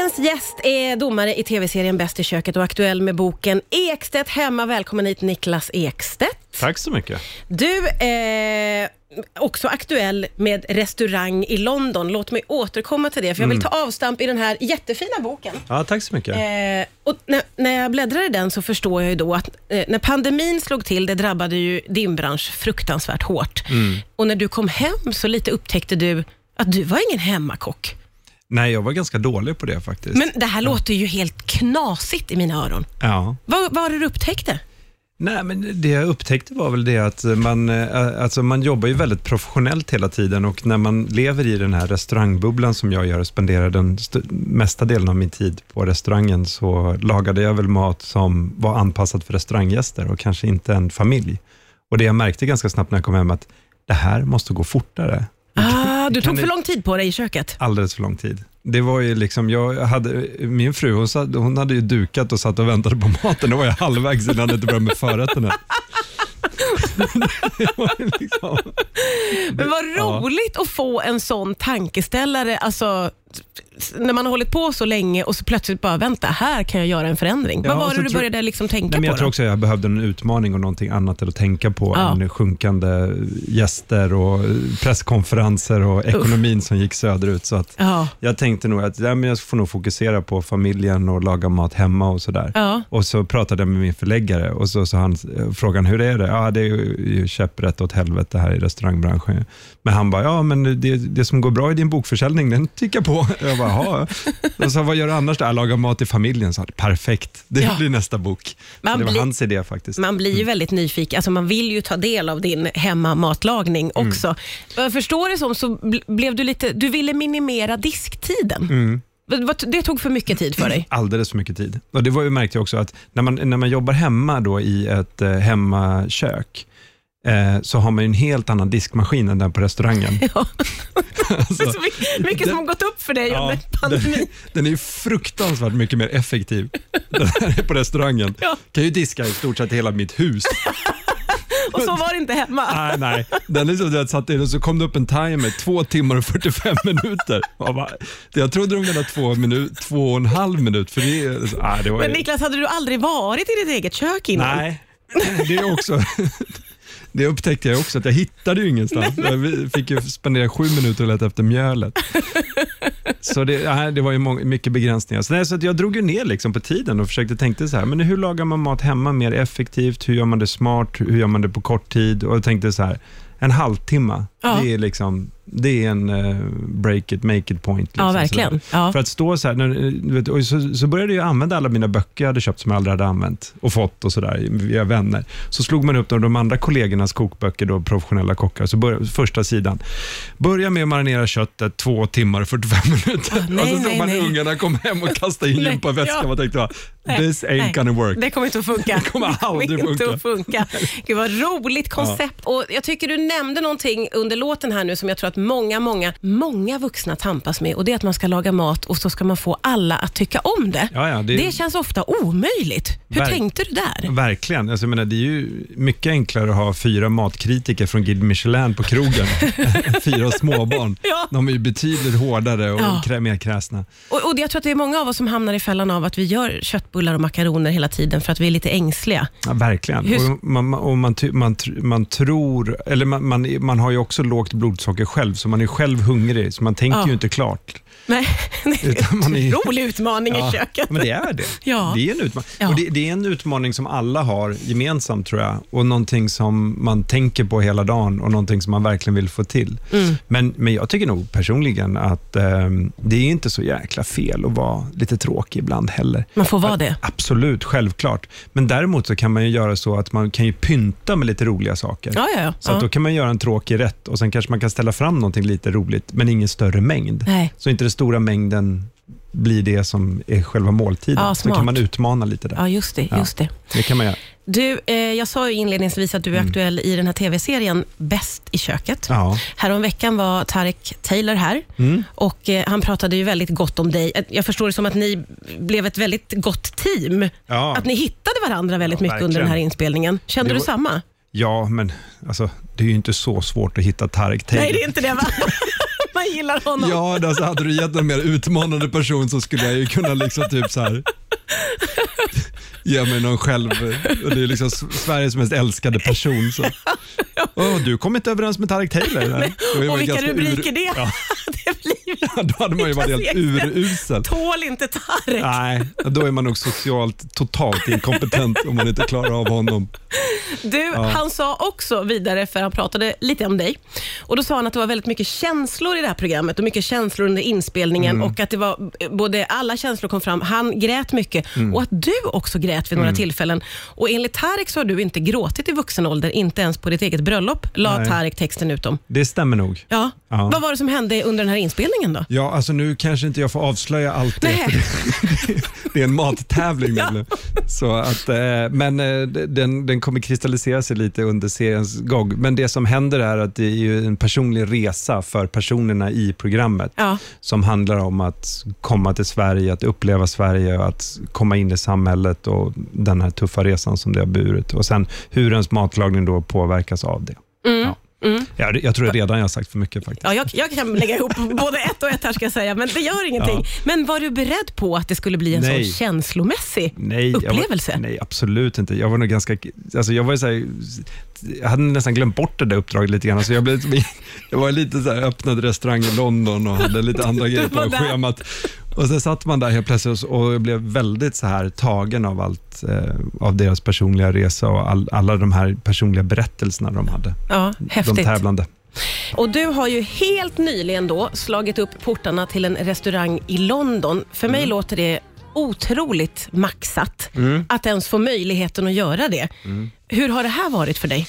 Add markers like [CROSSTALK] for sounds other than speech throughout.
Dagens gäst är domare i tv-serien Bäst i köket och aktuell med boken Ekstedt hemma. Välkommen hit Niklas Ekstedt. Tack så mycket. Du är också aktuell med restaurang i London. Låt mig återkomma till det, för jag vill ta avstamp i den här jättefina boken. Ja, tack så mycket. Eh, och när, när jag bläddrar i den så förstår jag ju då att eh, när pandemin slog till, det drabbade ju din bransch fruktansvärt hårt. Och när du kom hem så lite upptäckte du att du var ingen hemmakock. Nej, jag var ganska dålig på det faktiskt. Men det här låter ju helt knasigt i mina öron. Ja. Vad, var det du upptäckte? Nej, men det jag upptäckte var väl det att man, eh, alltså man jobbar ju väldigt professionellt hela tiden och när man lever i den här restaurangbubblan som jag gör och spenderar den st- mesta delen av min tid på restaurangen så lagade jag väl mat som var anpassad för restauranggäster och kanske inte en familj. Och det jag märkte ganska snabbt när jag kom hem att det här måste gå fortare. Ah, du tog för lång tid på dig i köket. alldeles för lång tid. Det var ju liksom, jag hade, min fru hon, satt, hon hade ju dukat och satt och väntade på maten. Då var jag halvvägs innan det började med förrätterna. liksom, Men vad ja. roligt att få en sån tankeställare, alltså när man har hållit på så länge och så plötsligt bara, vänta, här kan jag göra en förändring. Ja, vad var det så du tror- började liksom tänka nej, men på jag då? tror också att jag behövde en utmaning och någonting annat att tänka på Ja. än sjunkande gäster och presskonferenser och ekonomin som gick söderut. Så att Ja. jag tänkte nog att ja, men jag får nog fokusera på familjen och laga mat hemma och sådär. Ja. Och så pratade jag med min förläggare och så sa han, eh, frågan hur är det? Ja, det är ju käpprätt åt helvete här i restaurangbranschen. Men han bara, ja men det, det som går bra i din bokförsäljning, den tickar på. [LAUGHS] Jag bara, jaha. [LAUGHS] Jag sa, vad gör du annars då? Jag lagar mat till familjen. Så, perfekt, det Ja. blir nästa bok. Man så det var blir- hans idé faktiskt. Man blir ju väldigt nyfiken, alltså man vill ju ta del av din hemmamatlagning Mm. också. Vad jag förstår det som så bl- blev du lite, du ville minimera disktiden. Mm. Det tog för mycket tid för dig. [CLEARS THROAT] Alldeles för mycket tid. Och det var ju märkte jag också att när man, när man jobbar hemma då i ett eh, hemmakök, eh, så har man en helt annan diskmaskin än den på restaurangen. [LAUGHS] Ja. [LAUGHS] Alltså, så mycket, mycket som har gått upp för dig Ja, under pandemin. den, den är ju fruktansvärt mycket mer effektiv. Den här är på restaurangen. Ja. Kan ju diska i stort sett hela mitt hus. [LAUGHS] Och så var det inte hemma. nej, nej. Den att jag satt in och så kom det upp en timer, två timmar och 45 minuter. Jag, bara, jag trodde de menade två, minut, två och en halv minut. För det, nej, det var, Men Niklas, hade du aldrig varit i ditt eget kök innan? Nej, det är också... Det upptäckte jag också, att jag hittade ju ingenstans. Jag fick ju spendera sju minuter och leta efter mjölet. Så det, nej, det var ju många, mycket begränsningar. Så, nej, så att jag drog ju ner liksom på tiden och försökte tänka så här, men hur lagar man mat hemma mer effektivt? Hur gör man det smart? Hur gör man det på kort tid? Och jag tänkte så här, en halvtimme, Ja. det är liksom det är en eh, break it, make it point. Liksom, Ja, verkligen. Ja. För att stå så här, när, du vet, och så, så började jag använda alla mina böcker jag hade köpt som jag aldrig hade använt och fått och sådär via vänner. Så slog man upp de, de andra kollegornas kokböcker, då, professionella kockar, så började, första sidan. Börja med att marinera köttet två timmar och 45 [LAUGHS] minuter. nej, och så såg man nej. ungarna kom hem och kasta in gympaväskan. ja. Man tänkte, this ain't nej. gonna work. Det kommer inte att funka. [LAUGHS] Det kommer aldrig inte funka. att funka. Gud vad roligt koncept. Och Jag tycker du nämnde någonting under låten här nu som jag tror att många, många, många vuxna tampas med och det är att man ska laga mat och så ska man få alla att tycka om det. Ja, ja, det- det känns ofta omöjligt. Hur Verk- tänkte du där? Verkligen. Alltså, jag menar, det är ju mycket enklare att ha fyra matkritiker från Guide Michelin på krogen [LAUGHS] [LAUGHS] fyra småbarn. Ja. De är ju betydligt hårdare och Ja. krä- mer kräsna. Och, och Jag tror att det är många av oss som hamnar i fällan av att vi gör köttbullar och makaroner hela tiden för att vi är lite ängsliga. Ja, verkligen. Hur- Och man, och man, man, man tror, eller man, man, man har ju också lågt blodsocker själv, så man är själv hungrig, så man tänker Ja. ju inte klart. Nej, [LAUGHS] det är en är- rolig utmaning i köket. men det är det. Ja. Det, är en utmaning. Ja. Och det, det är en utmaning som alla har gemensamt, tror jag. Och någonting som man tänker på hela dagen och någonting som man verkligen vill få till. Mm. Men, men jag tycker nog personligen att ehm, det är inte så jäkla fel att vara lite tråkig ibland heller. Man får vara det. Absolut, självklart. Men däremot så kan man ju göra så att man kan ju pynta med lite roliga saker. Ja, ja, ja. Så ja. då kan man göra en tråkig rätt och sen kanske man kan ställa fram någonting lite roligt, men ingen större mängd. Nej. Så inte den stora mängden blir det som är själva måltiden. Ja, så smart. kan man utmana lite där. ja, just det. Ja. Just det. Det kan man göra. Du, eh, jag sa ju inledningsvis att du är aktuell i den här tv-serien Bäst i köket. Mm. Ja. Häromveckan var Tarek Taylor här Mm. och eh, han pratade ju väldigt gott om dig. Eh, Jag förstår det som att ni blev ett väldigt gott team. Ja. Att ni hittade varandra väldigt mycket under verkligen. den här inspelningen. Kände Det du var- samma? ja, men alltså, det är ju inte så svårt att hitta Tarek Taylor. Nej, det är inte det va? [LAUGHS] man gillar honom. Ja, alltså, hade du gett en mer utmanande person så skulle jag ju kunna liksom typ så här ge mig någon själv, det är liksom Sveriges mest älskade person. Så. Oh, du kom inte överens med Tarek Taylor. Nej. Och vilka rubriker ur... det ja. [LAUGHS] det blir ja, Då hade man ju varit helt urusel. Tål inte Tarek. Nej, då är man nog socialt totalt inkompetent om man inte klarar av honom. Du, ja. han sa också vidare, för han pratade lite om dig, och då sa han att det var väldigt mycket känslor i det här programmet och mycket känslor under inspelningen mm. och att det var både alla känslor kom fram. Han grät mycket mm. och att du också grät vid några mm. tillfällen. Och enligt Tarek så har du inte gråtit i vuxen ålder, inte ens på ditt eget bröllop, la Nej. Tarek texten ut om. Det stämmer nog. Ja. ja. Vad var det som hände under den här inspelningen då? Ja, alltså nu kanske inte jag får avslöja allt det. [LAUGHS] det är en mattävling [LAUGHS] ja. Så att, eh, men eh, den, den kommer kristallisera sig lite under seriens gång. Men det som händer är att det är ju en personlig resa för personerna i programmet ja. som handlar om att komma till Sverige, att uppleva Sverige, att komma in i samhället och den här tuffa resan som det har burit. Och sen hur ens matlagning då påverkas av det. Mm. Ja. Mm. Ja, jag tror redan jag har sagt för mycket faktiskt. Ja, jag, jag kan lägga ihop både ett och ett här ska jag säga, men det gör ingenting. Ja. Men var du beredd på att det skulle bli en nej. sån känslomässig nej, upplevelse? Var, nej, absolut inte. Jag var nog ganska... Alltså jag, var så här, jag hade nästan glömt bort det där uppdraget lite grann. Så jag, blev, [LAUGHS] jag var lite så här, öppnade restaurang i London och hade lite andra [LAUGHS] grejer på schemat. Och så satt man där helt plötsligt och blev väldigt så här tagen av allt, eh, av deras personliga resa och all, alla de här personliga berättelserna de hade. Ja, häftigt. De tävlande. Och Du har ju helt nyligen då slagit upp portarna till en restaurang i London. För mig mm. låter det otroligt maxat mm. att ens få möjligheten att göra det. Mm. Hur har det här varit för dig?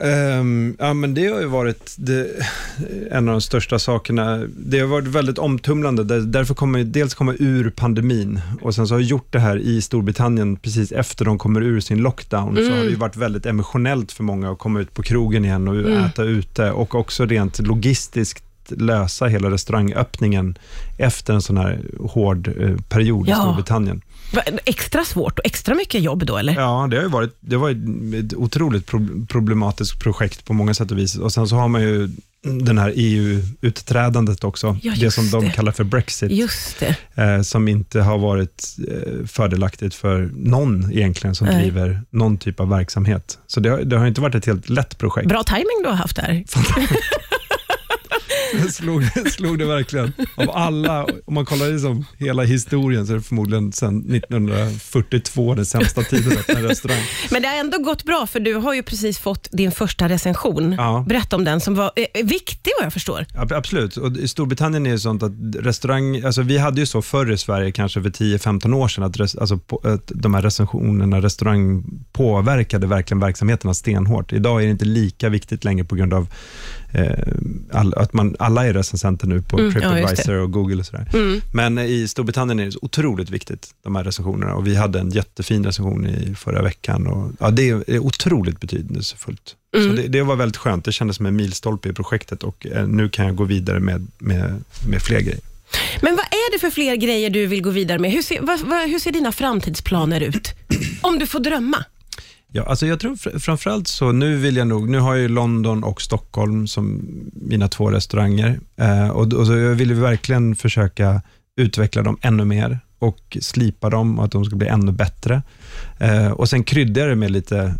Um, ja, men det har ju varit det, [LAUGHS] en av de största sakerna. Det har varit väldigt omtumlande. Därför kommer jag dels komma ur pandemin och sen så har jag gjort det här i Storbritannien precis efter de kommer ur sin lockdown. Mm. Så har det varit väldigt emotionellt för många att komma ut på krogen igen och mm. äta ute och också rent logistiskt lösa hela restaurangöppningen efter en sån här hård eh, period ja. i Storbritannien. Extra svårt och extra mycket jobb då, eller? Ja, det har varit det var ett otroligt problematiskt projekt på många sätt och vis. Och Sen så har man ju den här EU-utträdandet också, ja, det som de kallar för Brexit, just det. Eh, som inte har varit eh, fördelaktigt för någon egentligen som Nej. driver någon typ av verksamhet. Så det, det, har inte varit ett helt lätt projekt. Bra timing du har haft där. [LAUGHS] [LAUGHS] slog, slog det verkligen. Av alla, om man kollar liksom hela historien så är det förmodligen sedan 1942 den sämsta tiden att öppna restaurang. Men det har ändå gått bra för du har ju precis fått din första recension. Ja. Berätta om den som var eh, viktig vad jag förstår. Ja, absolut. Och I Storbritannien är det sånt att restaurang, alltså vi hade ju så förr i Sverige, kanske för 10-15 år sedan, att, res, alltså, att de här recensionerna, restaurang påverkade verkligen verksamheterna stenhårt. Idag är det inte lika viktigt längre på grund av eh, all, att man, alla är recensenter nu på mm, Tripadvisor ja, och Google och sådär. Mm. Men i Storbritannien är det otroligt viktigt, de här recensionerna. Och vi hade en jättefin recension i förra veckan. Och, ja, det är otroligt betydelsefullt. Mm. Så det, det, var väldigt skönt. Det kändes som en milstolpe i projektet och eh, nu kan jag gå vidare med, med, med fler grejer. Men vad är det för fler grejer du vill gå vidare med? Hur ser, vad, vad, hur ser dina framtidsplaner ut? Om du får drömma. Ja, alltså jag tror framförallt så, nu vill jag nog, nu har jag London och Stockholm som mina två restauranger eh, och, och så jag vill verkligen försöka utveckla dem ännu mer och slipa dem och att de ska bli ännu bättre. Eh, och sen kryddar jag det med lite,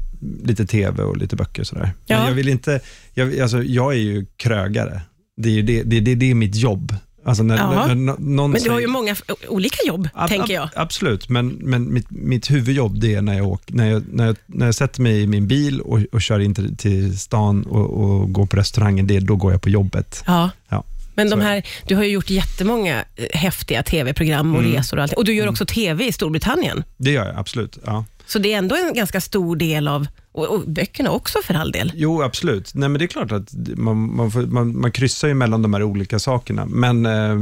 lite TV och lite böcker och sådär. Ja. Men jag vill inte, jag, alltså, jag är ju krögare. Det är, det, det, det, det är mitt jobb. Alltså när, när, när någon men du har ju många olika jobb, ab, tänker jag. absolut, men, men mitt, mitt huvudjobb det är när jag, åker, när, jag, när, jag, när jag sätter mig i min bil och, och kör in till, till stan och, och går på restaurangen, det, då går jag på jobbet. Ja. ja. Men de här, du har ju gjort jättemånga eh, häftiga tv-program och mm. resor och allt. Och du gör mm. också tv i Storbritannien. Det gör jag, absolut. Ja. Så det är ändå en ganska stor del av och, och, böckerna också för all del. Jo, absolut. Nej, men det är klart att man, man, får, man, man kryssar ju mellan de här olika sakerna. Men, eh,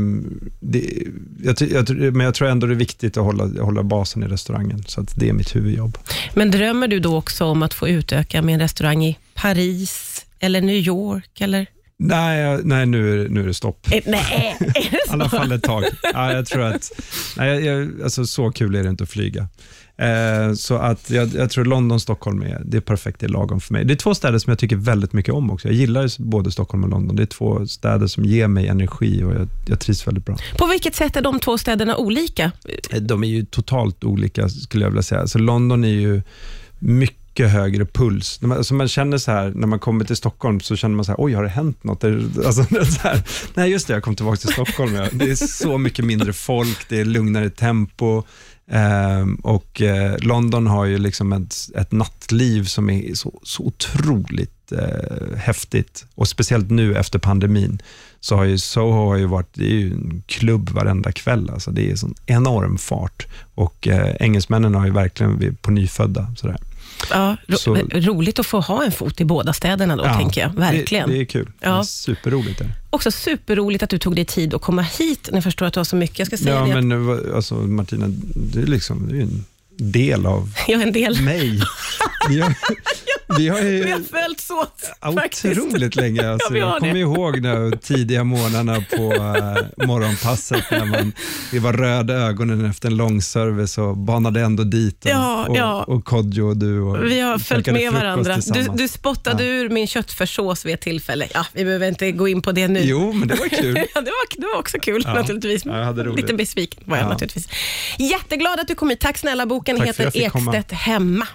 det, jag, jag, men jag tror ändå det är viktigt att hålla, hålla basen i restaurangen. Så att det är mitt huvudjobb. Men drömmer du då också om att få utöka med en restaurang i Paris eller New York? Eller? Nej, nej nu, är, nu är det stopp. Eh, Nej, är det [LAUGHS] I alla så? fall ett tag. Ja, jag tror att, nej, jag, alltså, så kul är det inte att flyga. Eh, så att jag, jag tror London Stockholm är, det är perfekt, det är lagom för mig. Det är två städer som jag tycker väldigt mycket om också. Jag gillar både Stockholm och London. Det är två städer som ger mig energi och jag, jag trivs väldigt bra. På vilket sätt är de två städerna olika? Eh, De är ju totalt olika skulle jag vilja säga. Så London är ju mycket högre puls. Alltså man känner så här, när man kommer till Stockholm så känner man så här, oj har det hänt något? Alltså, [LAUGHS] så här, nej just det, jag kom tillbaka till Stockholm. Ja. Det är så mycket mindre folk, det är lugnare tempo. Ehm, och eh, London har ju liksom ett, ett nattliv som är så, så otroligt eh, häftigt. Och speciellt nu efter pandemin så har ju Soho har ju varit, det är ju en klubb varenda kväll. Alltså det är sån enorm fart. Och eh, engelsmännen har ju verkligen vi- på nyfödda. Sådär. Ja, ro, Så- roligt att få ha en fot i båda städerna då, Ja, tänker jag. Verkligen. Det, det är kul. Det Ja. är superroligt. Det. Också superroligt att du tog dig tid att komma hit, när jag förstår att du har så mycket. Jag ska säga Ja, det, men var- alltså, Martina, du är, liksom, du är en del av att jag är en del. mig. [LAUGHS] Vi har, har Vi ju har följts åt faktiskt. otroligt länge. Alltså, jag kommer ihåg de tidiga morgnarna på uh, morgonpasset när man, vi var röda ögonen efter en lång service och banade ändå dit. Och, Ja, och, ja. och Kodjo och du. Och Vi har följt med varandra. Du, du spottade ur min köttfärssås vid ett tillfälle. Ja, vi behöver inte gå in på det nu. Jo, men det var kul. [LAUGHS] Ja, det, var, det var också kul Ja. naturligtvis. Ja. Lite besviken var jag Ja. naturligtvis. Jätteglad att du kom hit. Tack snälla. Boken Tack heter fick komma. Ekstedt hemma.